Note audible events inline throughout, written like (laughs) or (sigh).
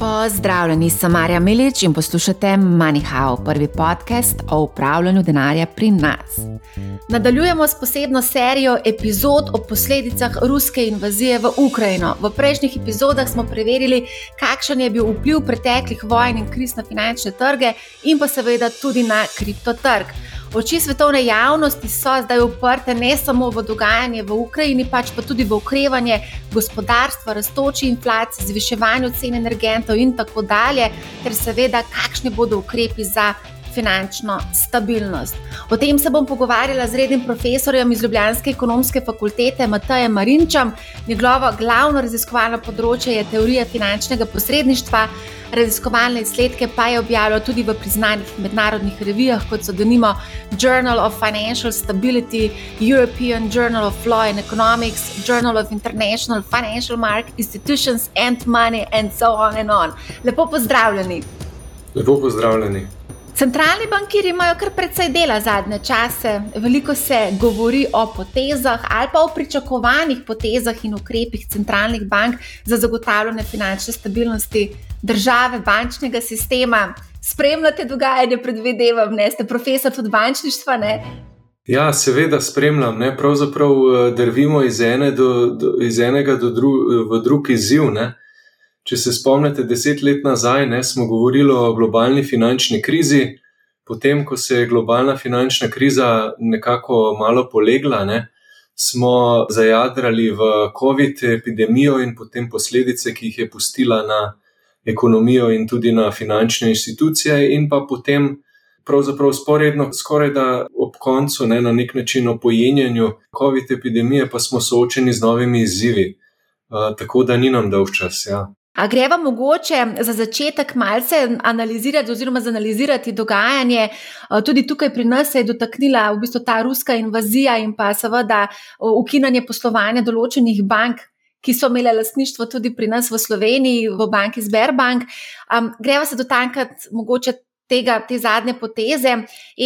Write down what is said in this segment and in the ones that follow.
Pozdravljeni, sem Marja Milič in poslušate MoneyHow, prvi podcast o upravljanju denarja pri nas. Nadaljujemo s posebno serijo epizod o posledicah ruske invazije v Ukrajino. V prejšnjih epizodah smo preverili, kakšen je bil vpliv preteklih vojn in kriz na finančne trge in pa seveda tudi na kriptotrg. Oči svetovne javnosti so zdaj uprte ne samo v dogajanje v Ukrajini, pač pa tudi v ukrevanje gospodarstva, raztoči inflacije, zviševanje cen energentov in tako dalje, ter seveda, kakšni bodo ukrepi za finančno stabilnost. O tem se bom pogovarjala z rednim profesorjem iz Ljubljanske ekonomske fakultete Matajem Marinčem. Njegovo glavno raziskovalno področje je teorija finančnega posredništva. Raziskovalne izsledke pa je objavljal tudi v priznanih mednarodnih revijah, kot so denimo Journal of Financial Stability, European Journal of Law and Economics, Journal of International Financial Market Institutions and Money, and so on and on. Lepo pozdravljeni. Lepo pozdravljeni. Centralni bankiri imajo kar precej dela zadnje čase. Veliko se govori o potezah ali pa o pričakovanih potezah in ukrepih centralnih bank za zagotavljanje finančne stabilnosti države, bančnega sistema. Spremljate dogajanje, predvidevam, ne ste profesor tudi bančništva. Ne? Ja, seveda spremljam. Ne? Pravzaprav eh, drvimo iz, ene do, do, iz enega do dru, v drug izziv. Ne? Če se spomnite, deset let nazaj ne, smo govorili o globalni finančni krizi, potem, ko se je globalna finančna kriza nekako malo polegla, ne, smo zajadrali v COVID epidemijo in potem posledice, ki jih je pustila na ekonomijo in tudi na finančne institucije, in pa potem. Pravzaprav sporedno, skoraj da ob koncu, ne, na nek način o pojenjanju COVID epidemije, pa smo soočeni z novimi izzivi. Uh, tako da ni nam dolg čas. Ja. A greva mogoče za začetek malce analizirati oziroma zanalizirati dogajanje. Tudi tukaj pri nas se je dotaknila v bistvu ta ruska invazija in pa seveda ukinanje poslovanja določenih bank, ki so imele lastništvo tudi pri nas v Sloveniji, v banki Sberbank. Um, greva se dotakniti mogoče tega, te zadnje poteze.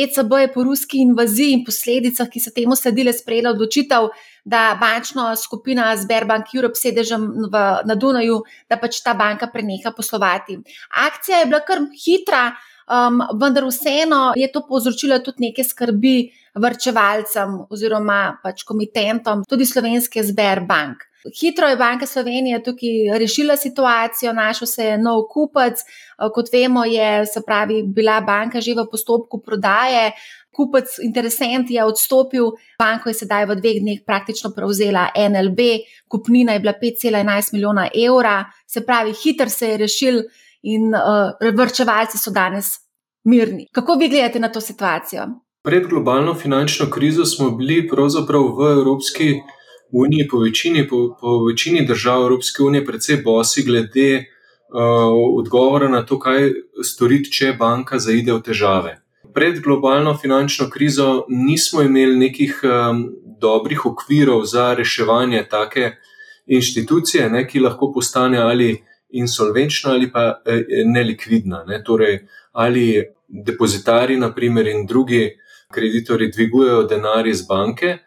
ECB je po ruski invaziji in posledicah, ki so temu sledile, sprejela odločitev, da bančna skupina Sberbank Europe sedežem v, na Dunaju, da pač ta banka preneha poslovati. Akcija je bila kar hitra, um, vendar vseeno je to povzročilo tudi neke skrbi vrčevalcem oziroma pač komitentom, tudi slovenske Sberbank. Hitro je Banka Slovenije tukaj rešila situacijo, našel se je nov kupec. Eh, kot vemo, je pravi, bila banka že v postopku prodaje. Kupec, interesent je odstopil, banko je sedaj v dveh dneh praktično prevzela NLB, kupnina je bila 5,11 milijona evra, se pravi, hitro se je rešil in uh, vrčevalci so danes mirni. Kako vi gledate na to situacijo? Pred globalno finančno krizo smo bili pravzaprav v Evropski uniji po večini, po, po večini držav Evropske unije, predvsej bosi glede uh, odgovora na to, kaj storiti, če banka zaide v težave. Pred globalno finančno krizo nismo imeli nekih um, dobrih okvirov za reševanje take inštitucije, ne, ki lahko postane ali insolvenčna ali pa eh, nelikvidna. Ne. Torej, ali depozitari, naprimer, in drugi kreditori dvigujejo denar iz banke,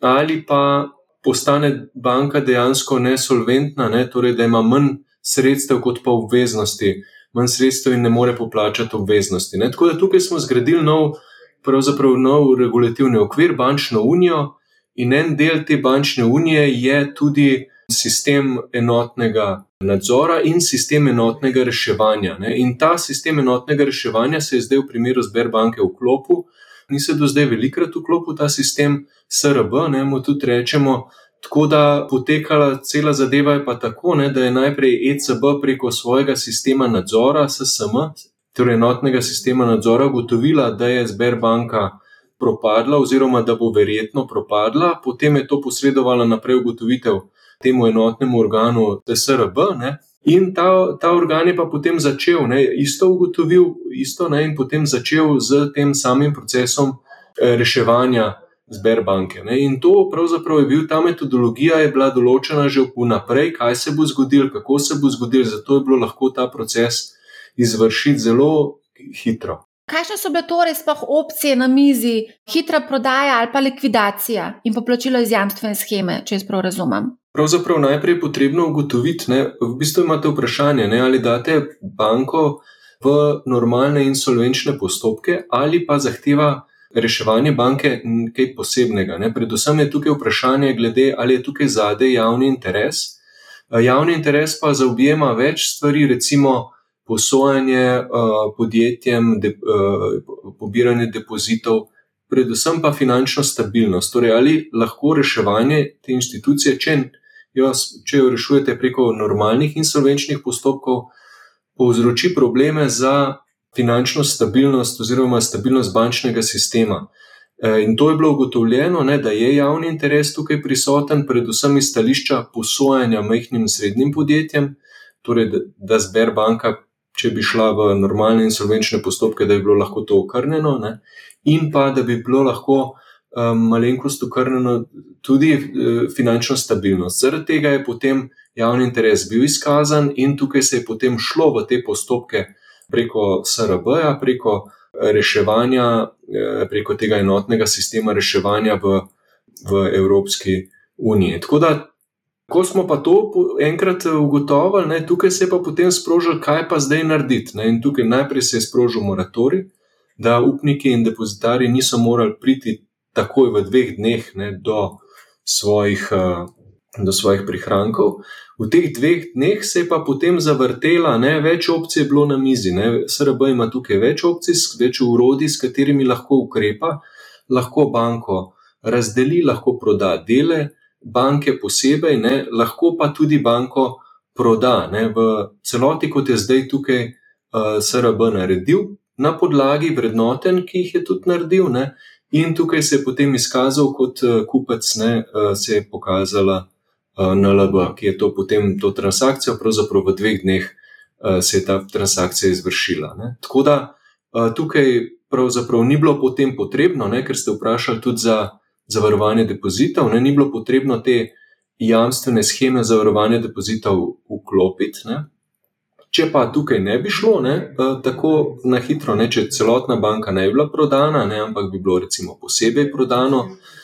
ali pa postane banka dejansko nesolventna, ne? torej da ima manj sredstev kot pa obveznosti, manj sredstev in ne more poplačati obveznosti. Ne? Tako da tukaj smo zgradili nov, pravzaprav nov regulativni okvir, bančno unijo, in en del te bančne unije je tudi sistem enotnega nadzora in sistem enotnega reševanja. Ne? In ta sistem enotnega reševanja se je zdaj v primeru Sberbanke vklopil ni se do zdaj velikrat vklopil ta sistem SRB, ne mu tudi rečemo. Tako da potekala cela zadeva je pa tako, ne, da je najprej ECB preko svojega sistema nadzora, SSM, torej enotnega sistema nadzora, ugotovila, da je Sberbanka propadla oziroma da bo verjetno propadla, potem je to posredovala naprej ugotovitev temu enotnemu organu TSRB, ne, In ta, ta organ je pa potem začel, ne, isto ugotovil, isto ne, in potem začel z tem samim procesom eh, reševanja Sberbanke. Ne. In to pravzaprav je bil ta metodologija, je bila določena že vnaprej, kaj se bo zgodilo, kako se bo zgodilo, zato je bilo lahko ta proces izvršiti zelo hitro. Kakšne so bile torej sploh opcije na mizi, hitra prodaja ali pa likvidacija in poplačilo iz jamstvene scheme, če jaz prav razumem? Pravzaprav najprej je potrebno ugotoviti, da v bistvu imate vprašanje, ne, ali date banko v normalne insolvenčne postopke ali pa zahteva reševanje banke nekaj posebnega. Ne. Predvsem je tukaj vprašanje, glede, ali je tukaj zadej javni interes. Javni interes pa zaobjema več stvari, recimo posojanje uh, podjetjem, de, uh, pobiranje depozitov, predvsem pa finančno stabilnost. Torej, ali lahko reševanje te institucije, če jo, če jo rešujete preko normalnih insolvenčnih postopkov, povzroči probleme za finančno stabilnost oziroma stabilnost bančnega sistema. E, in to je bilo ugotovljeno, ne, da je javni interes tukaj prisoten, predvsem iz stališča posojanja majhnim in srednjim podjetjem, torej da, da Sberbanka, če bi šla v normalne insolvenčne postopke, da bi bilo lahko to okrnjeno, ne, in pa da bi bilo lahko um, malenkost okrnjeno tudi uh, finančno stabilnost. Zaradi tega je potem javni interes bil izkazan in tukaj se je potem šlo v te postopke preko SRB-ja, preko reševanja, uh, preko tega enotnega sistema reševanja v, v Evropski uniji. Tako da Ko smo pa to enkrat ugotovili, ne, tukaj se je pa potem sprožil, kaj pa zdaj narediti. Ne, in tukaj najprej se je sprožil moratorij, da upniki in depozitari niso morali priti takoj v dveh dneh ne, do, svojih, eh, do svojih prihrankov. V teh dveh dneh se je pa potem zavrtela, ne, več opcij je bilo na mizi. Ne, SRB ima tukaj več opcij, več urodij, s katerimi lahko ukrepa, lahko banko razdeli, lahko proda dele banke posebej, ne, lahko pa tudi banko proda ne, v celoti, kot je zdaj tukaj uh, eh, SRB naredil, na podlagi vrednoten, ki jih je tudi naredil. Ne, in tukaj se je potem izkazal kot uh, kupec, ne, uh, se je pokazala NLB, ki je to potem to transakcijo, pravzaprav v dveh dneh uh, se je ta transakcija izvršila. Ne. Tako da uh, tukaj pravzaprav ni bilo potem potrebno, ne, ker ste vprašali tudi za zavarovanje depozitov, ne, ni bilo potrebno te jamstvene scheme zavarovanja depozitov vklopiti. Ne. Če pa tukaj ne bi šlo ne, eh, tako na hitro, ne, če celotna banka ne bi bila prodana, ne, ampak bi bilo recimo posebej prodano. Uh,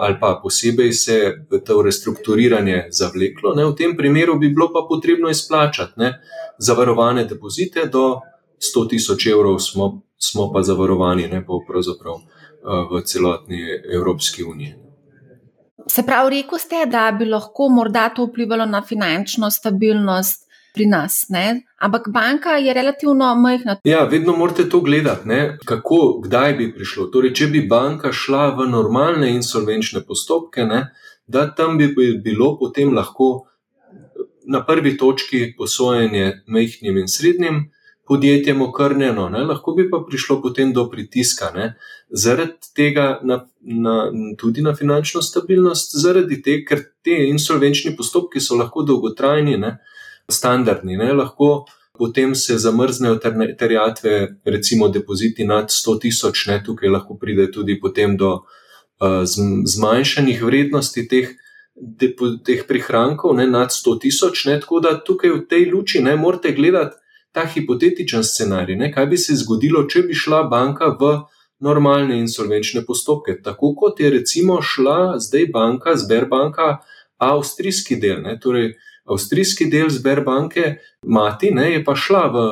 ali pa posebej se to restrukturiranje zavleklo. Ne? V tem primeru bi bilo pa potrebno izplačati ne? zavarovane depozite, do 100 tisoč evrov smo, smo pa zavarovani, ne pa pravzaprav v celotni Evropski uniji. Se pravi, rekel ste, da bi lahko morda to vplivalo na finančno stabilnost pri nas, ne? ampak banka je relativno majhna. Ja, vedno morate to gledati, ne? kako, kdaj bi prišlo. Torej, če bi banka šla v normalne insolvenčne postopke, ne? da tam bi bilo potem lahko na prvi točki posojanje majhnim in srednjim podjetjem okrnjeno, ne? lahko bi pa prišlo potem do pritiska. Ne? Zaradi tega, na, na, tudi na finančno stabilnost, zaradi tega, ker te insolvenčni postopki so lahko dolgotrajni, ne? Standardni, ne? lahko potem se zamrznejo terjatve, recimo depoziti nad 100 tisoč, tukaj lahko pride tudi potem do uh, zmanjšanih vrednosti teh. Teh prihrankov ne, nad 100 tisoč, tako da tukaj v tej luči ne morete gledati ta hipotetičen scenarij, ne, kaj bi se zgodilo, če bi šla banka v normalne insolvenčne postopke, tako kot je recimo šla zdaj banka, Sberbanka, avstrijski del. Ne, torej, avstrijski del Sberbanke, mati, ne, je pa šla v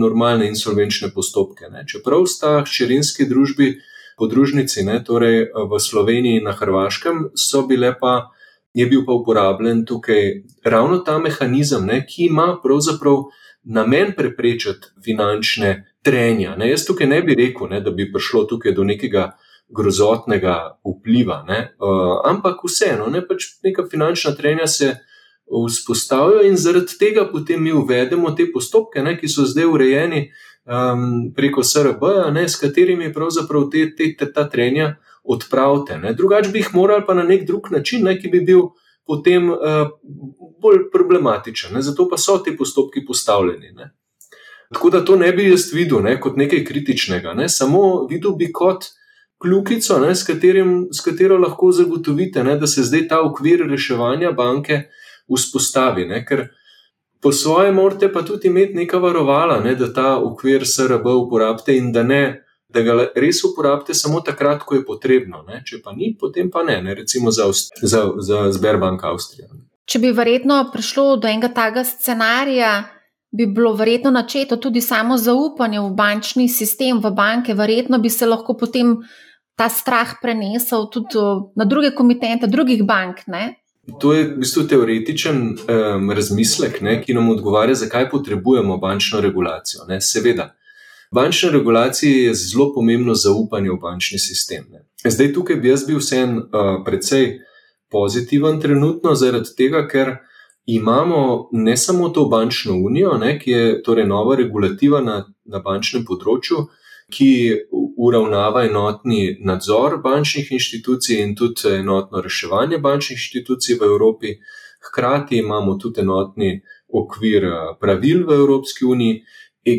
normalne insolvenčne postopke. Ne, čeprav sta hčerinski družbi, podružnici, ne, torej v Sloveniji in na Hrvaškem, so bile pa. Je bil pa uporabljen tukaj ravno ta mehanizem, ne, ki ima pravzaprav namen preprečiti finančne trenja. Ne, jaz tukaj ne bi rekel, ne, da bi prišlo tukaj do nekega grozotnega vpliva, ne, uh, ampak vseeno, ne, pač neka finančna trenja se vzpostavijo in zaradi tega potem mi uvedemo te postopke, ne, ki so zdaj urejeni um, preko SRB, ne, s katerimi pravzaprav te, te, te, ta trenja odpravite. Drugače bi jih morali pa na nek drug način, ne, ki bi bil potem uh, bolj problematičen. Ne? Zato pa so ti postopki postavljeni. Ne? Tako da to ne bi jaz videl ne, kot nekaj kritičnega, ne? samo videl bi kot kljukico, ne, s, katerim, s katero lahko zagotovite, ne, da se zdaj ta okvir reševanja banke vzpostavi. Ne? Ker po svoje morate pa tudi imeti neka varovala, ne, da ta okvir SRB uporabite in da ne da ga res uporabite samo takrat, ko je potrebno. Ne? Če pa ni, potem pa ne, ne? recimo za, za, za Sberbank Avstrija. če bi verjetno prišlo do enega takega scenarija, bi bilo verjetno načeto tudi samo zaupanje v bančni sistem, v banke, verjetno bi se lahko potem ta strah prenesel tudi na druge komitente, drugih bank. Ne? To je v bistvu teoretičen um, razmislek, ne, ki nam odgovarja, zakaj potrebujemo bančno regulacijo. Ne. Seveda, bančna regulacija je zelo pomembno zaupanje v bančni sistem. Ne. Zdaj, tukaj bi jaz bil vsem uh, precej pozitiven trenutno, zaradi tega, ker imamo ne samo to bančno unijo, ne, ki je torej nova regulativa na, na bančnem področju, ki uravnava enotni nadzor bančnih inštitucij in tudi enotno reševanje bančnih inštitucij v Evropi. Hkrati imamo tudi enotni okvir eh, pravil v Evropski uniji,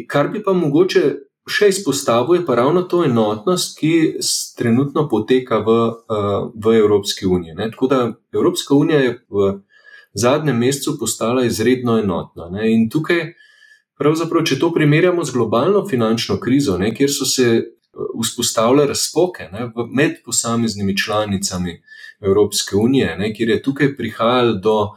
kar bi pa mogoče še izpostavil, je pa ravno to enotnost, ki trenutno poteka v, eh, v Evropski uniji. Ne? Tako da Evropska unija je v zadnjem mesecu postala izredno enotna. Ne? In tukaj, pravzaprav, če to primerjamo z globalno finančno krizo, ne, kjer so se vzpostavile razpoke ne, med posameznimi članicami Evropske unije, ne, kjer je tukaj prihajalo do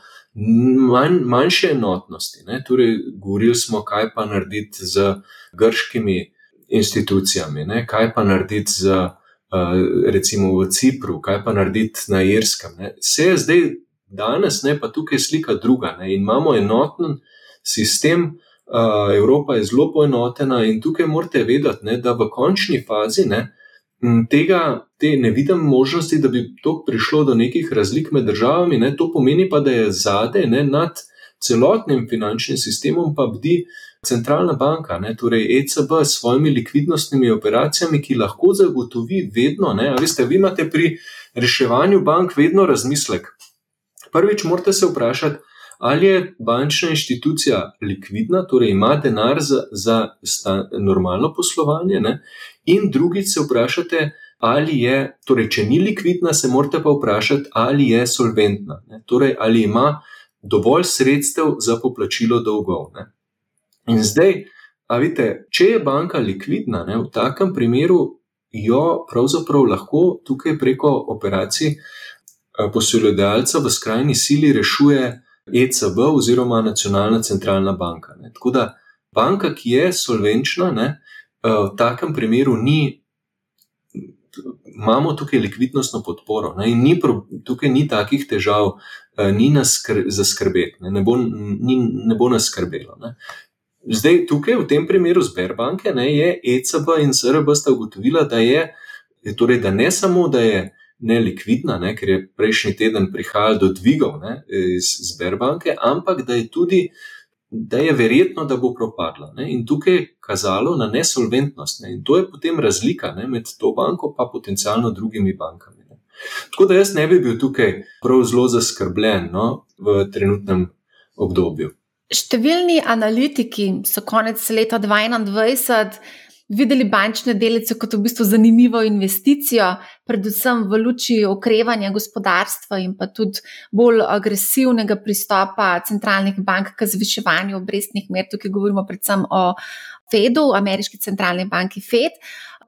manj, manjše enotnosti. Ne, torej, govorili smo, kaj pa narediti z grškimi institucijami, ne, kaj pa narediti z. Eh, recimo v Cipru, kaj pa narediti na Irskem. Vse je zdaj danes, ne, pa tukaj slika druga. Ne, in imamo enoten sistem, uh, Evropa je zelo poenotena in tukaj morate vedeti, ne, da v končni fazi ne, tega te ne vidim možnosti, da bi to prišlo do nekih razlik med državami. Ne, to pomeni pa, da je zadej ne, nad celotnim finančnim sistemom pa bdi. Centralna banka, ne, torej ECB, s svojimi likvidnostnimi operacijami, ki lahko zagotovi vedno, ne, veste, vi imate pri reševanju bank vedno razmislek, Prvič, morate se vprašati, ali je bančna inštitucija likvidna, torej ima denar za, za normalno poslovanje, ne? in drugič se vprašate, ali je, torej, če ni likvidna, se morate pa vprašati, ali je solventna, ne? torej, ali ima dovolj sredstev za poplačilo dolgov. Ne? In zdaj, a vidite, če je banka likvidna, ne, v takem primeru jo pravzaprav lahko tukaj preko operacij. Eh, posojilodajalca v skrajni sili rešuje ECB oziroma nacionalna centralna banka. Ne. Tako da banka, ki je solvenčna, ne, eh, v takem primeru ni. Imamo tukaj likvidnostno podporo ne, ni, tukaj ni takih težav, eh, ni nas zaskrbeti, ne, ne, bo, ni, ne bo nas skrbelo. Ne. Zdaj, tukaj v tem primeru Sberbanke ne, je ECB in SRB sta ugotovila, da je, torej, da ne samo, da je nelikvidna, ne, ker je prejšnji teden prihajalo do dvigov ne, iz Sberbanke, ampak da je tudi, da je verjetno, da bo propadla. Ne, in tukaj je kazalo na nesolventnost. Ne, in to je potem razlika ne, med to banko in potencialno drugimi bankami. Ne. Tako da jaz ne bi bil tukaj prav zelo zaskrbljen no, v trenutnem obdobju. Številni analitiki so konec leta 2021 videli bančne delnice kot v bistvu zanimivo investicijo, predvsem v luči okrevanja gospodarstva in pa tudi bolj agresivnega pristopa centralnih bank k zviševanju obrestnih mer. Tukaj govorimo predvsem o Fedu, ameriški centralni banki Fed.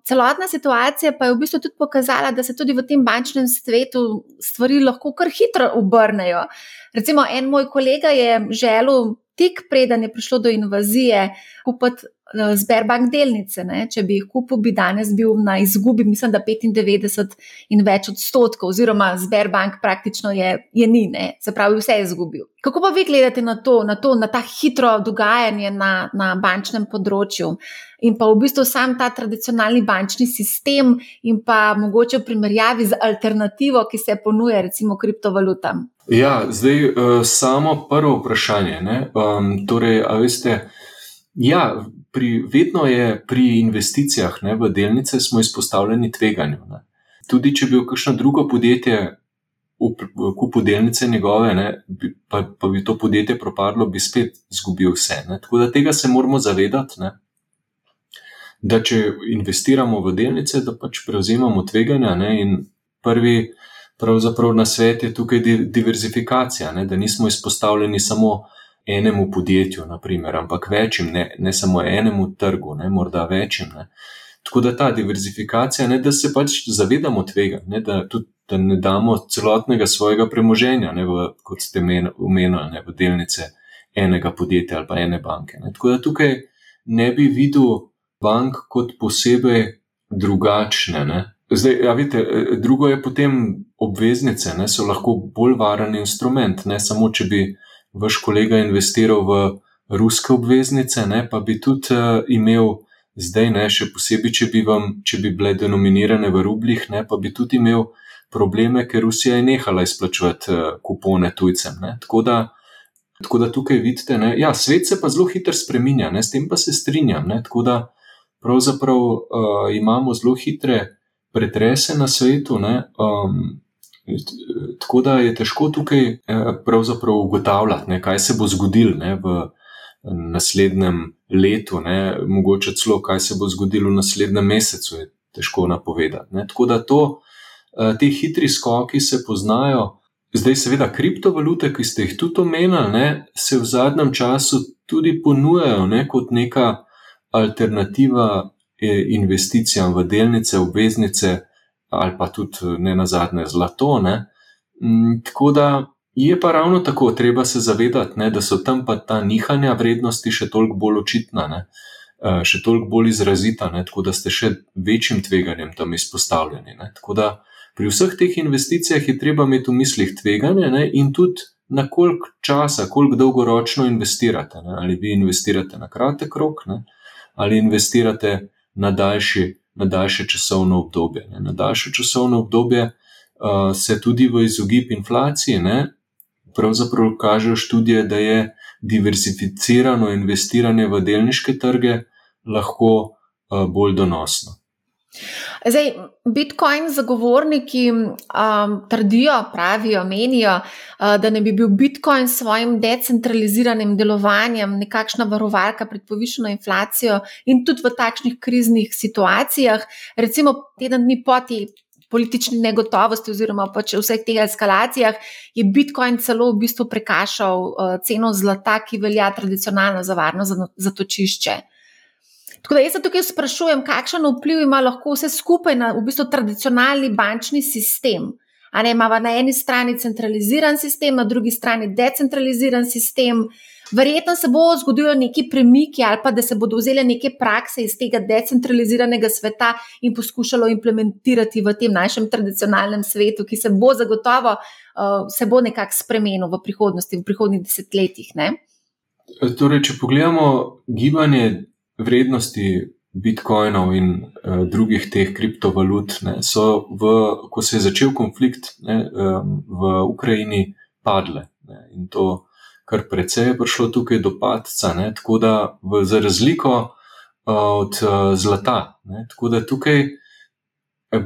Celotna situacija pa je v bistvu tudi pokazala, da se tudi v tem bančnem svetu stvari lahko kar hitro obrnejo. Recimo, en moj kolega je želel, tik preden je prišlo do invazije, kupiti Sberbank delnice. Ne? Če bi jih kupil, bi danes bil na izgubi, mislim, da 95 in več odstotkov, oziroma Sberbank praktično je, je ni, ne? se pravi, vse je izgubil. Kako pa vi gledate na to, na, to, na ta hitro dogajanje na, na bančnem področju in pa v bistvu sam ta tradicionalni bančni sistem in pa mogoče v primerjavi z alternativo, ki se ponuja, recimo kriptovalutam? Ja, zdaj uh, samo prvo vprašanje. Um, torej, a veste, ja pri, vedno je pri investicijah ne, v delnice smo izpostavljeni tveganju. Ne. Tudi če bi v kakšno drugo podjetje kupil delnice njegove, ne, pa, pa bi to podjetje propadlo, bi spet izgubil vse. Ne. Tako da tega se moramo zavedati, ne, da če investiramo v delnice, da pač prevzemamo tveganja. Ne, in prvi pravzaprav na svet je tukaj diverzifikacija, ne, da nismo izpostavljeni samo enemu podjetju, naprimer, ampak večjim, ne, ne samo enemu trgu, ne, morda večjim. Ne. Tako da ta diverzifikacija, ne, da se pač zavedamo tvega, ne, da tudi da ne damo celotnega svojega premoženja, ne, v, kot ste omenili, v delnice enega podjetja ali pa ene banke. Ne. Tako da tukaj ne bi videl bank kot posebej drugačne. Ne. Zdaj, ja, vidite, drugo je potem obveznice, ne, so lahko bolj varen instrument, ne samo, če bi vaš kolega investiral v ruske obveznice, ne, pa bi tudi uh, imel zdaj, ne, še posebej, če bi, vam, če bi bile denominirane v rublih, ne, pa bi tudi imel probleme, ker Rusija je nehala izplačevati uh, kupone tujcem. Ne. Tako da, tako da tukaj vidite, da ja, svet se pa zelo hitro spreminja, ne, s tem pa se strinjam. Ne, tako da pravzaprav uh, imamo zelo hitre pretrese na svetu. Ne, um, Tako da je težko tukaj pravzaprav ugotavljati, ne, kaj se bo zgodilo ne, v naslednjem letu, ne, mogoče celo kaj se bo zgodilo v naslednjem mesecu, je težko napovedati. Ne. Tako da to, eh, te hitri skoki se poznajo. Zdaj, seveda, kriptovalute, ki ste jih tudi omenili, ne, se v zadnjem času tudi ponujajo ne, kot neka alternativa eh, investicijam v delnice, obveznice ali pa tudi ne na zadnje zlato. Ne. Mm, tako da Je pa ravno tako, treba se zavedati, ne, da so tam pa ta nihanja vrednosti še toliko bolj očitna, ne, eh, še toliko bolj izrazita, ne, tako da ste še večjim tveganjem tam izpostavljeni. Ne, tako da pri vseh teh investicijah je treba imeti v mislih tveganje ne, in tudi na koliko časa, koliko dolgoročno investirate. Ne, ali vi investirate na kratek rok, ne, ali investirate na daljši. Na daljše časovno obdobje. Ne. Na daljše časovno obdobje uh, se tudi v izogib inflaciji ne, pravzaprav kažejo študije, da je diversificirano investiranje v delniške trge lahko bolj donosno. Zdaj, Bitcoin zagovorniki um, trdijo, pravijo, menijo, uh, da ne bi bil Bitcoin s svojim decentraliziranim delovanjem nekakšna varovalka pred povišeno inflacijo in tudi v takšnih kriznih situacijah. Recimo, teden dni po tej politični negotovosti oziroma pač vseh teh eskalacijah, je Bitcoin celo v bistvu prekašal uh, ceno zlata, ki velja tradicionalno za varno zatočišče. Tako da jaz se tukaj sprašujem, kakšen vpliv ima lahko vse skupaj na v bistvu tradicionalni bančni sistem. A ne imamo na eni strani centraliziran sistem, na drugi strani decentraliziran sistem. Verjetno se bo zgodilo neki premiki ali pa da se bodo vzele neke prakse iz tega decentraliziranega sveta in poskušalo implementirati v tem našem tradicionalnem svetu, ki se bo zagotovo uh, se bo nekako spremenil v prihodnosti, v prihodnih desetletjih. Ne? Torej, če pogledamo gibanje vrednosti bitcoinov in uh, drugih teh kriptovalut, ne, so, v, ko se je začel konflikt ne, um, v Ukrajini, padle. Ne, in to kar precej je prišlo tukaj do padca, ne? tako da v, za razliko uh, od uh, zlata. Ne? Tako da tukaj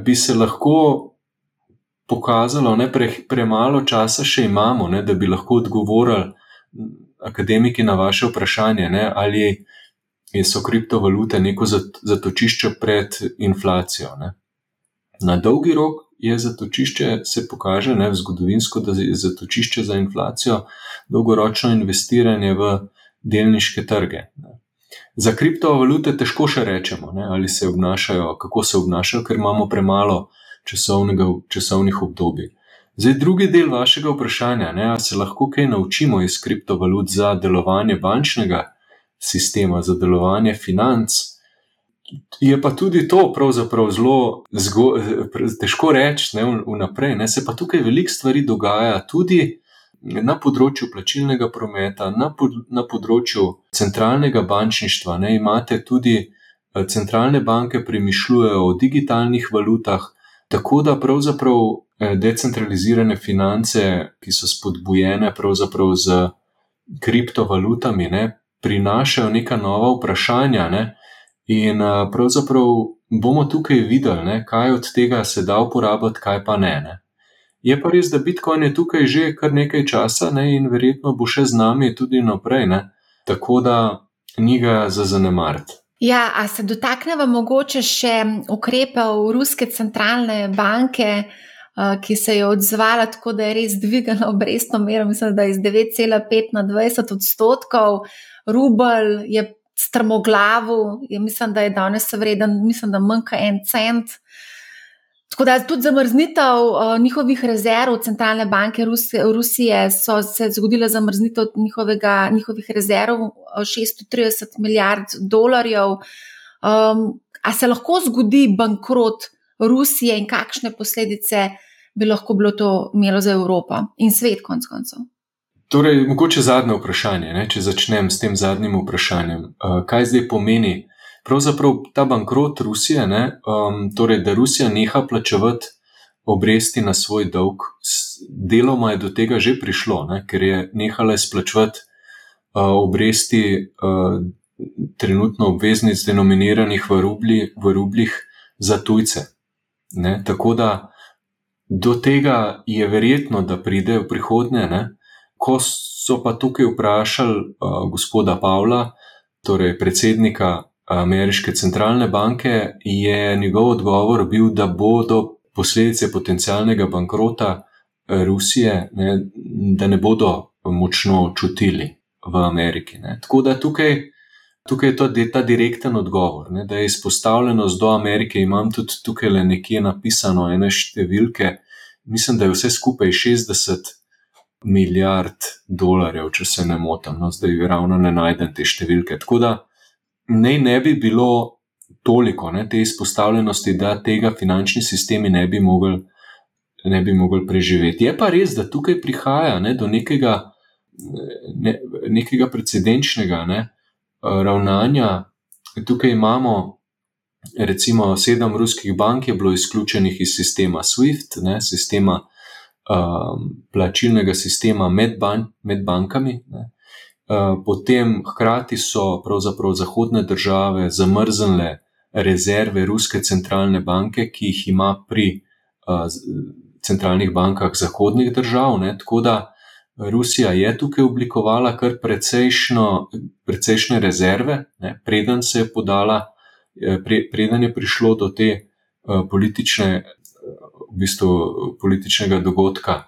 bi se lahko pokazalo, da pre, premalo časa še imamo, ne? da bi lahko odgovorili akademiki na vaše vprašanje, ne? ali so kriptovalute neko zatočišče pred inflacijo. Ne? Na dolgi rok je zatočišče, se pokaže ne, zgodovinsko, da je zatočišče za inflacijo dolgoročno investiranje v delniške trge. Ne. Za kriptovalute težko še rečemo, ne, ali se obnašajo, kako se obnašajo, ker imamo premalo časovnih obdobij. Zdaj, drugi del vašega vprašanja, ne, se lahko kaj naučimo iz kriptovalut za delovanje bančnega sistema, za delovanje financ. Je pa tudi to pravzaprav zelo zgo, težko reči vnaprej. Se pa tukaj veliko stvari dogaja, tudi na področju plačilnega prometa, na, pod, na področju centralnega bančništva. Ne, imate tudi eh, centralne banke, premišljujejo o digitalnih valutah, tako da pravzaprav eh, decentralizirane finance, ki so spodbujene z kriptovalutami, ne, prinašajo neka nova vprašanja. Ne, In uh, pravzaprav bomo tukaj videli, ne, kaj od tega se da uporabiti, kaj pa ne. ne. Je pa res, da Bitcoin je tukaj že kar nekaj časa ne, in verjetno bo še z nami tudi naprej, ne. tako da ni ga za zanemariti. Ja, a se dotaknemo mogoče še ukrepov Ruske centralne banke, ki se je odzvala tako, da je res dvigala obrestno mero, mislim, da je iz 9,5 na 20 odstotkov. Rubel je strmoglavu, je, mislim, da je danes vreden, mislim, da manjka en cent. Tako da tudi zamrznitev uh, njihovih rezerv, centralne banke Rusije, Rusije so se zgodile zamrznitev njihovega, njihovih rezerv 630 milijard dolarjev. Um, a se lahko zgodi bankrot Rusije in kakšne posledice bi lahko bilo to imelo za Evropo in svet, konc koncev? Torej, mogoče zadnje vprašanje, ne, če začnem s tem zadnjim vprašanjem. Uh, kaj zdaj pomeni? pravzaprav ta bankrot Rusije, ne, um, torej da Rusija neha plačevati obresti na svoj dolg, deloma je do tega že prišlo, ne, ker je nehala izplačevati uh, obresti uh, trenutno obveznic, denominiranih v, rubli, v rublih za tujce. Ne, tako da do tega je verjetno, da pride v prihodnje. Ne, ko so pa tukaj vprašali uh, gospoda Pavla, torej predsednika ameriške centralne banke, je njegov odgovor bil, da bodo posledice potencialnega bankrota Rusije, ne, da ne bodo močno čutili v Ameriki. Ne. Tako da tukaj, tukaj je to ta direkten odgovor, ne, da je izpostavljenost do Amerike. Imam tudi tukaj le nekje napisano ene številke, mislim, da je vse skupaj 60. Milijard dolarjev, če se ne motim, no, zdaj ravno ne najdem te številke. Tako da ne, ne bi bilo toliko ne, te izpostavljenosti, da tega finančni sistemi ne bi mogli, ne bi mogli preživeti. Je pa res, da tukaj prihaja ne, do nekega, ne, nekega precedenčnega ne, ravnanja. Tukaj imamo. Recimo, sedem ruskih bank je bilo izključenih iz sistema SWIFT, ne, sistema um, plačilnega sistema med, ban, med bankami. Ne. Eh, potem hkrati so pravzaprav zahodne države zamrznile rezerve Ruske centralne banke, ki jih ima pri uh, centralnih bankah zahodnih držav. Ne? Tako da Rusija je tukaj oblikovala kar precejšnje rezerve, ne? preden se je podala, eh, pre, preden je prišlo do te uh, politične, v bistvu, političnega dogodka,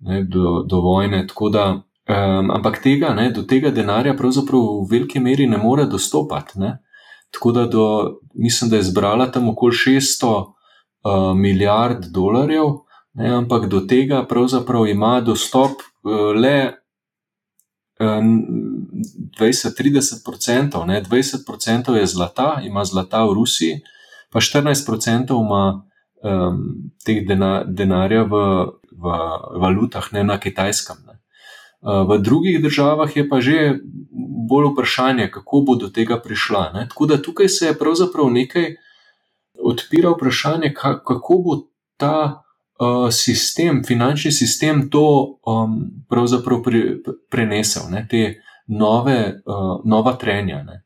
ne? do, do vojne. Tako da Um, ampak tega, ne, do tega denarja pravzaprav v veliki meri ne more dostopati. Ne. Tako da do, mislim, da je zbrala tam okoli 600 uh, milijard dolarjev, ne, ampak do tega pravzaprav ima dostop uh, le um, 20-30%. 20% je zlata, ima zlata v Rusiji, pa 14% ima um, teh dena, denarja v, v valutah, ne na kitajskem. Ne. V drugih državah je pa že bolj vprašanje, kako bo do tega prišla. Ne? Tako da tukaj se je pravzaprav nekaj odpira vprašanje, kako bo ta uh, sistem, finančni sistem, to um, pravzaprav pre, prenesel, ne? te nove, uh, nova trenja. Ne?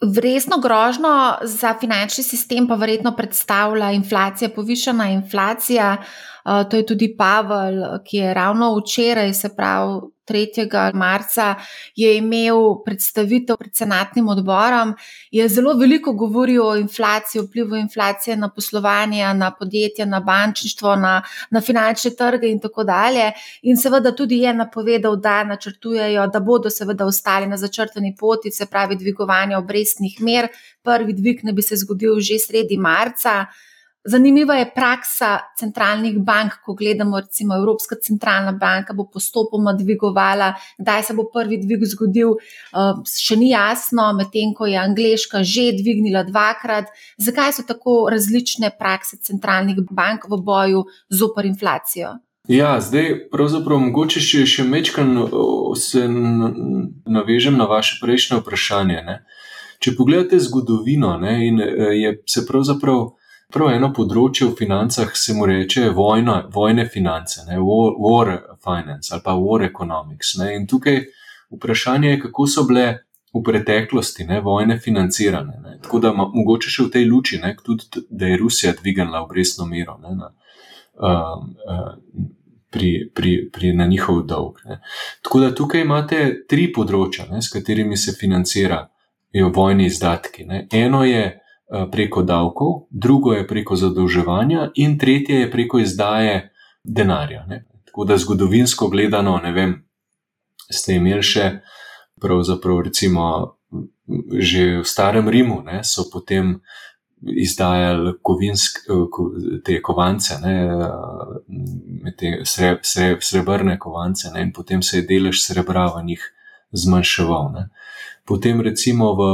Resno grožno za finančni sistem pa verjetno predstavlja inflacija, povišena inflacija. Uh, to je tudi Pavel, ki je ravno včeraj, se pravi 3. marca, je imel predstavitev pred senatnim odborom. Je zelo veliko govoril o inflaciji, vplivu inflacije na poslovanje, na podjetja, na bančništvo, na, na finančne trge in tako dalje. In seveda tudi je napovedal, da načrtujejo, da bodo seveda ostali na začrtani poti, se pravi dvigovanje obrestnih mer. Prvi dvig ne bi se zgodil že sredi marca. Zanimiva je praksa centralnih bank, ko gledamo, recimo Evropska centralna banka bo postopoma dvigovala, kdaj se bo prvi dvig zgodil, eh, še ni jasno, medtem ko je Angliška že dvignila dvakrat. Zakaj so tako različne prakse centralnih bank v boju zoper inflacijo? Ja, zdaj, pravzaprav, mogoče še, še mečkam se navežem na vaše prejšnje vprašanje. Ne? Če pogledate zgodovino, ne, eh, je se pravzaprav. Prav eno področje v financah se mu reče vojna, vojne finance, ne, war, war finance ali pa war economics. Ne, in tukaj vprašanje je, kako so bile v preteklosti ne, vojne financirane. Ne. Tako da mogoče še v tej luči, ne, tudi da je Rusija dvignila obrestno mero ne, na, uh, uh, pri, pri, pri, na njihov dolg. Ne. Tako da tukaj imate tri področja, ne, s katerimi se financirajo vojni izdatki. Ne. Eno je preko davkov, drugo je preko zadolževanja, in tretje je preko izdaje denarja. Ne. Tako da zgodovinsko gledano, ne vem, ste imeli še, pravzaprav, recimo, že v Starem Rimu, ne, so potem izdajali kovinsk, te kovance, ne, te sre, sre, srebrne kovance, ne, in potem se je delež srebra v njih zmanjševal. Ne. Potem, recimo, v,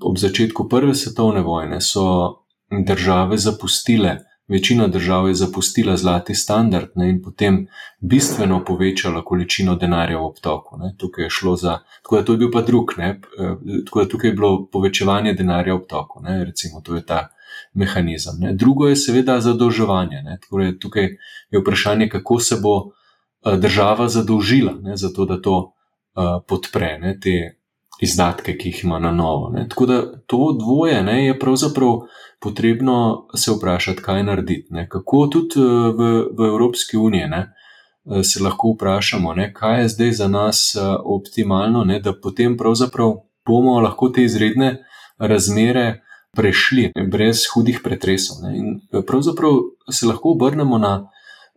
ob začetku Prve svetovne vojne so države zapustile Večina držav je zapustila zlati standard ne, in potem bistveno povečala količino denarja v obtoku. Ne. Tukaj je šlo za, tako da to je bil pa drug, ne, eh, tako da tukaj je bilo povečevanje denarja v obtoku, ne, recimo to je ta mehanizem. Ne. Drugo je seveda zadolževanje. Ne, torej tukaj je vprašanje, kako se bo eh, država zadolžila, ne, zato da to uh, podpre ne, te izdatke, ki jih ima na novo. Ne. Tako da to dvoje ne, je pravzaprav potrebno se vprašati, kaj narediti. Ne. Kako tudi eh, v, v Evropski uniji ne, eh, se lahko vprašamo, ne, kaj je zdaj za nas eh, optimalno, ne, da potem pravzaprav bomo lahko te izredne razmere prešli brez hudih pretresov. Ne. In pravzaprav se lahko obrnemo na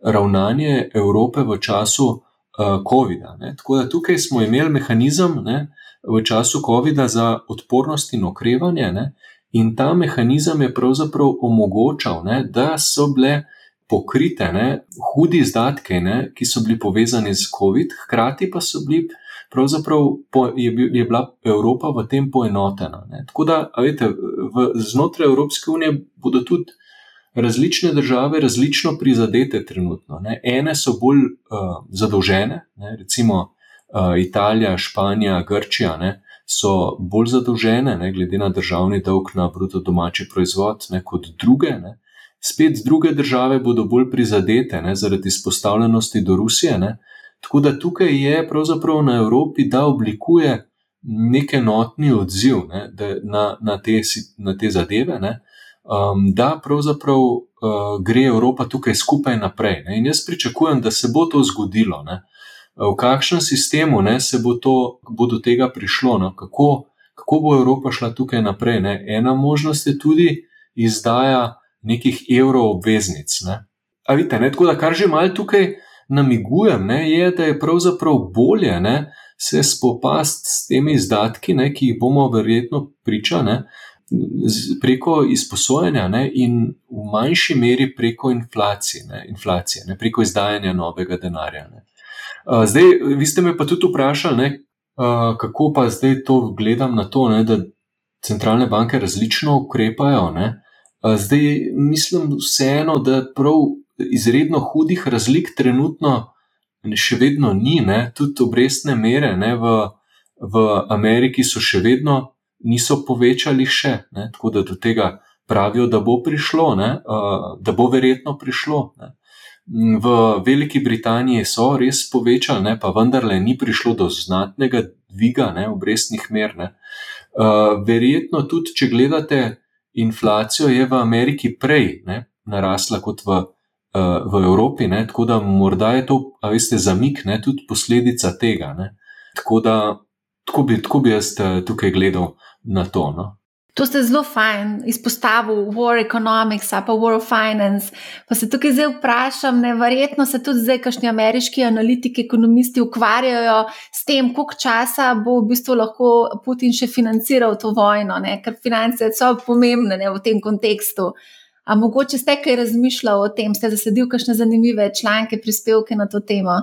ravnanje Evrope v času. COVID-a. Tako da tukaj smo imeli mehanizem ne, v času COVID-a za odpornost in okrevanje, ne, In ta mehanizem je pravzaprav omogočal, ne, da so bile pokrite ne, hudi izdatke, ne, ki so bili povezani z COVID, hkrati pa so bili. Pravzaprav je, je bila Evropa v tem poenotena. Ne. Tako da, veste, v, znotraj Evropske unije bodo tudi različne države različno prizadete trenutno. Ne. Ene so bolj uh, zadolžene, ne, recimo Italija, Španija, Grčija, ne, so bolj zadolžene, ne, glede na državni dolg na bruto domači proizvod, ne, kot druge. Ne. Spet druge države bodo bolj prizadete ne, zaradi izpostavljenosti do Rusije. Ne. Tako da tukaj je pravzaprav na Evropi, da oblikuje nek enotni odziv ne, na, na, te, na te zadeve, ne, um, da pravzaprav uh, gre Evropa tukaj skupaj naprej. Ne. In jaz pričakujem, da se bo to zgodilo. Ne v kakšnem sistemu ne, se bo, to, bo do tega prišlo, no, kako, kako bo Evropa šla tukaj naprej. Ne. Ena možnost je tudi izdaja nekih evroobveznic. Ne. A vidite, ne, tako da kar že malo tukaj namigujem, ne, je, da je pravzaprav bolje ne, se spopasti s temi izdatki, ne, ki jih bomo verjetno pričali. Preko izposojanja ne, in v manjši meri preko inflacije, ne, inflacije ne, preko izdajanja novega denarja. Ne. Zdaj, vi ste me pa tudi vprašali, ne, kako pa zdaj to gledam na to, ne, da centralne banke različno ukrepajo. Ne. Zdaj, mislim vseeno, da prav izredno hudih razlik trenutno še vedno ni, ne. tudi obrestne mere ne, v, v Ameriki so še vedno niso povečali, še, ne, tako da do tega pravijo, da bo prišlo, ne, da bo verjetno prišlo. Ne. V Veliki Britaniji so res povečali, ne, pa vendarle ni prišlo do znatnega dviga ne, obrestnih mer. Ne. Uh, verjetno tudi, če gledate inflacijo, je v Ameriki prej ne, narasla kot v, uh, v Evropi, ne, tako da morda je to, a veste, zamik, ne, tudi posledica tega. Ne. Tako da, tako bi, tako bi jaz eh, tukaj gledal na to. No. To ste zelo fajn izpostavili, war economics, pa war finance. Pa se tukaj zdaj vprašam, ne, verjetno se tudi zdaj, kašni ameriški analitiki, ekonomisti ukvarjajo s tem, koliko časa bo v bistvu lahko Putin še financiral to vojno, ne, ker finance so pomembne ne, v tem kontekstu. A mogoče ste kaj razmišljali o tem, ste zasledili kakšne zanimive članke, prispevke na to temo?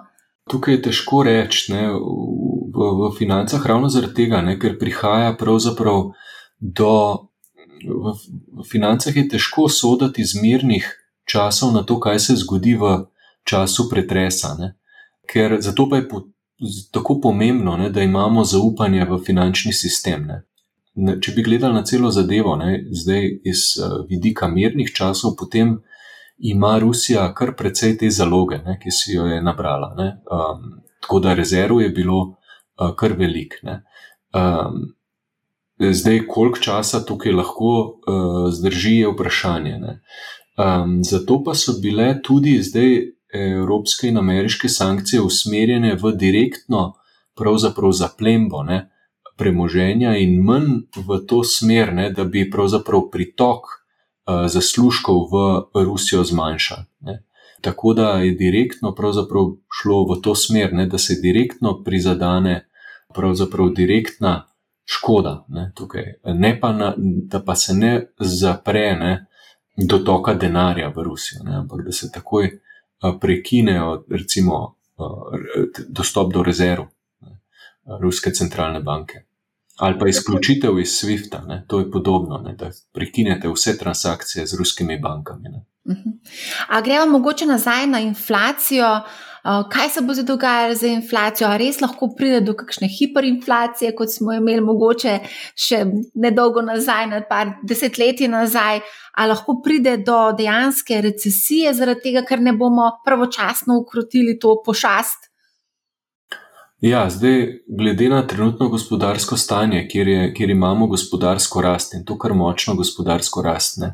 Tukaj je težko reči v, v financah, ravno zaradi tega, ne, ker prihaja pravzaprav do, v, v financah je težko soditi iz mirnih časov na to, kaj se zgodi v času pretresa. Ne? Ker zato pa je po, tako pomembno, ne, da imamo zaupanje v finančni sistem. Ne? Če bi gledali na celo zadevo, ne, zdaj iz uh, vidika mirnih časov, potem ima Rusija kar precej te zaloge, ne, ki si jo je nabrala. Um, tako da rezerv je bilo uh, kar velik. Um, Zdaj, koliko časa tukaj lahko uh, zdrži, je vprašanje. Um, zato pa so bile tudi zdaj evropske in ameriške sankcije usmerjene v direktno, pravzaprav za plembo ne, premoženja in manj v to smer, ne, da bi pravzaprav pritok uh, zaslužkov v Rusijo zmanjšal. Tako da je direktno šlo v to smer, ne, da se direktno prizadene, pravzaprav direktna škoda ne, tukaj. Ne pa na, da pa se ne zapre ne, dotoka denarja v Rusijo, ne, ampak da se takoj prekinejo, recimo, dostop do rezerv ne, Ruske centralne banke. Ali pa izključitev iz SWIFT-a, to je podobno, ne, da prekinete vse transakcije z ruskimi bankami. Ne. Uh mhm. A gremo mogoče nazaj na inflacijo. Kaj se bo zdaj dogajalo z inflacijo? Ali res lahko pride do kakšne hiperinflacije, kot smo imeli mogoče še nedolgo nazaj, na par desetletji nazaj, ali lahko pride do dejanske recesije zaradi tega, ker ne bomo pravočasno ukrotili to pošast? Ja, zdaj, glede na trenutno gospodarsko stanje, kjer, je, kjer imamo gospodarsko rast in to kar močno gospodarsko rast, ne,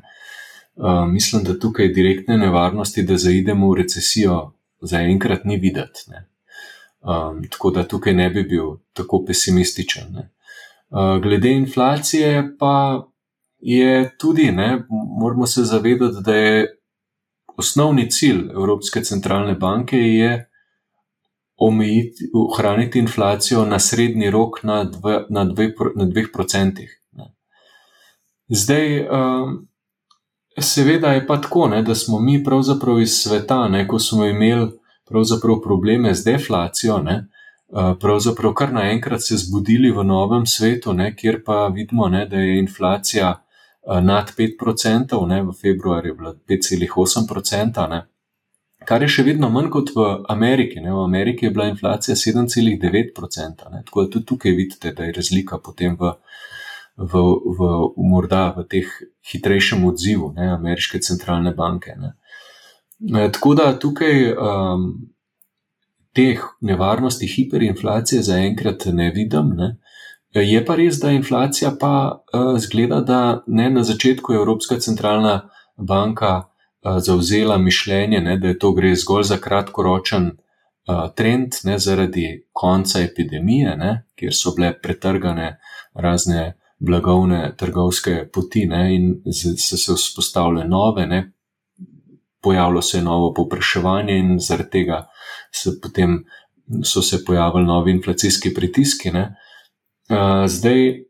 uh, mislim, da tukaj direktne nevarnosti, da zaidemo v recesijo, zaenkrat ni videti. Um, tako da tukaj ne bi bil tako pesimističen. Uh, glede inflacije, pa je tudi, ne, moramo se zavedati, da je osnovni cilj Evropske centralne banke je omejiti, ohraniti inflacijo na srednji rok na, dve, na, dve, na dveh procentih. Zdaj, um, seveda je pa tako, ne, da smo mi pravzaprav iz sveta, ne, ko smo imeli probleme z deflacijo, ne, uh, pravzaprav kar naenkrat se zbudili v novem svetu, ne, kjer pa vidimo, ne, da je inflacija uh, nad 5%, ne, v februarju je bila 5,8% kar je še vedno manj kot v Ameriki. Ne. V Ameriki je bila inflacija 7,9%. Ne. Tako da tudi tukaj vidite, da je razlika potem v, v, v, v morda v teh hitrejšem odzivu ne, ameriške centralne banke. Ne. E, tako da tukaj um, teh nevarnosti hiperinflacije zaenkrat ne vidim. Ne. E, je pa res, da inflacija pa uh, zgleda, da ne na začetku Evropska centralna banka zauzela mišljenje, ne, da je to gre zgolj za kratkoročen uh, trend, ne zaradi konca epidemije, ne, kjer so bile pretrgane razne blagovne trgovske poti ne, in so se vzpostavile nove, ne, pojavilo se je novo popraševanje in zaradi tega se potem so se pojavili novi inflacijski pritiski. Ne. Zdaj,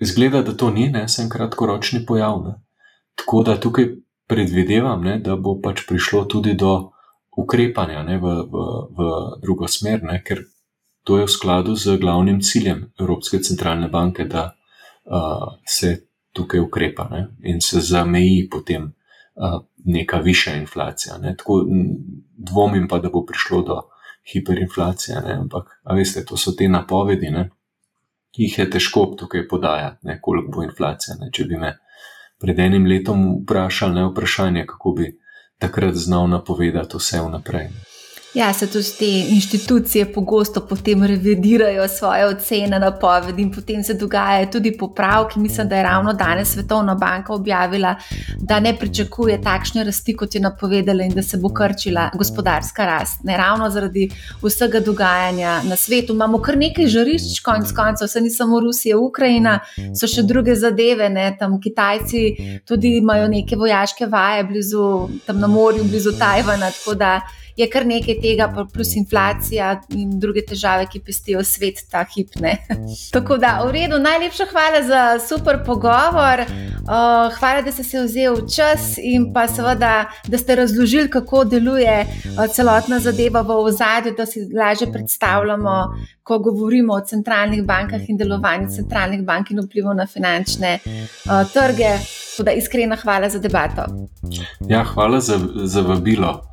izgleda, da to ni, ne, sem kratkoročni pojav. Ne. Tako da tukaj predvidevam, ne, da bo pač prišlo tudi do ukrepanja ne, v, v, v drugo smer, ne, ker to je v skladu z glavnim ciljem Evropske centralne banke, da uh, se tukaj ukrepa ne, in se zameji potem uh, neka višja inflacija. Ne. Tako dvomim pa, da bo prišlo do hiperinflacije, ne, ampak veste, to so te napovedi, ne, ki jih je težko tukaj podajati, ne, koliko bo inflacija. Ne, če bi me pred enim letom vprašali, ne vprašanje, kako bi takrat znal napovedati vse vnaprej. Ja, se tudi te inštitucije pogosto potem revidirajo svoje ocene, napovedi in potem se dogajajo tudi popravki. Mislim, da je ravno danes Svetovna banka objavila, da ne pričakuje takšne rasti, kot je napovedala, in da se bo krčila gospodarska rast. Ne ravno zaradi vsega dogajanja na svetu. Imamo kar nekaj žarišč, konc koncev, vse ni samo Rusija, Ukrajina, so še druge zadeve, ne? tam Kitajci tudi imajo neke vojaške vaje blizu, tam na morju, blizu Tajvana je kar nekaj tega, plus inflacija in druge težave, ki pestijo svet ta hip. Ne? (laughs) Tako da, v redu, najlepša hvala za super pogovor. Uh, hvala, da ste se vzeli čas in pa seveda, da ste razložili, kako deluje uh, celotna zadeva v ozadju, da si lažje predstavljamo, ko govorimo o centralnih bankah in delovanju centralnih bank in vplivu na finančne uh, trge. Tako da, iskrena hvala za debato. Ja, hvala za, za vabilo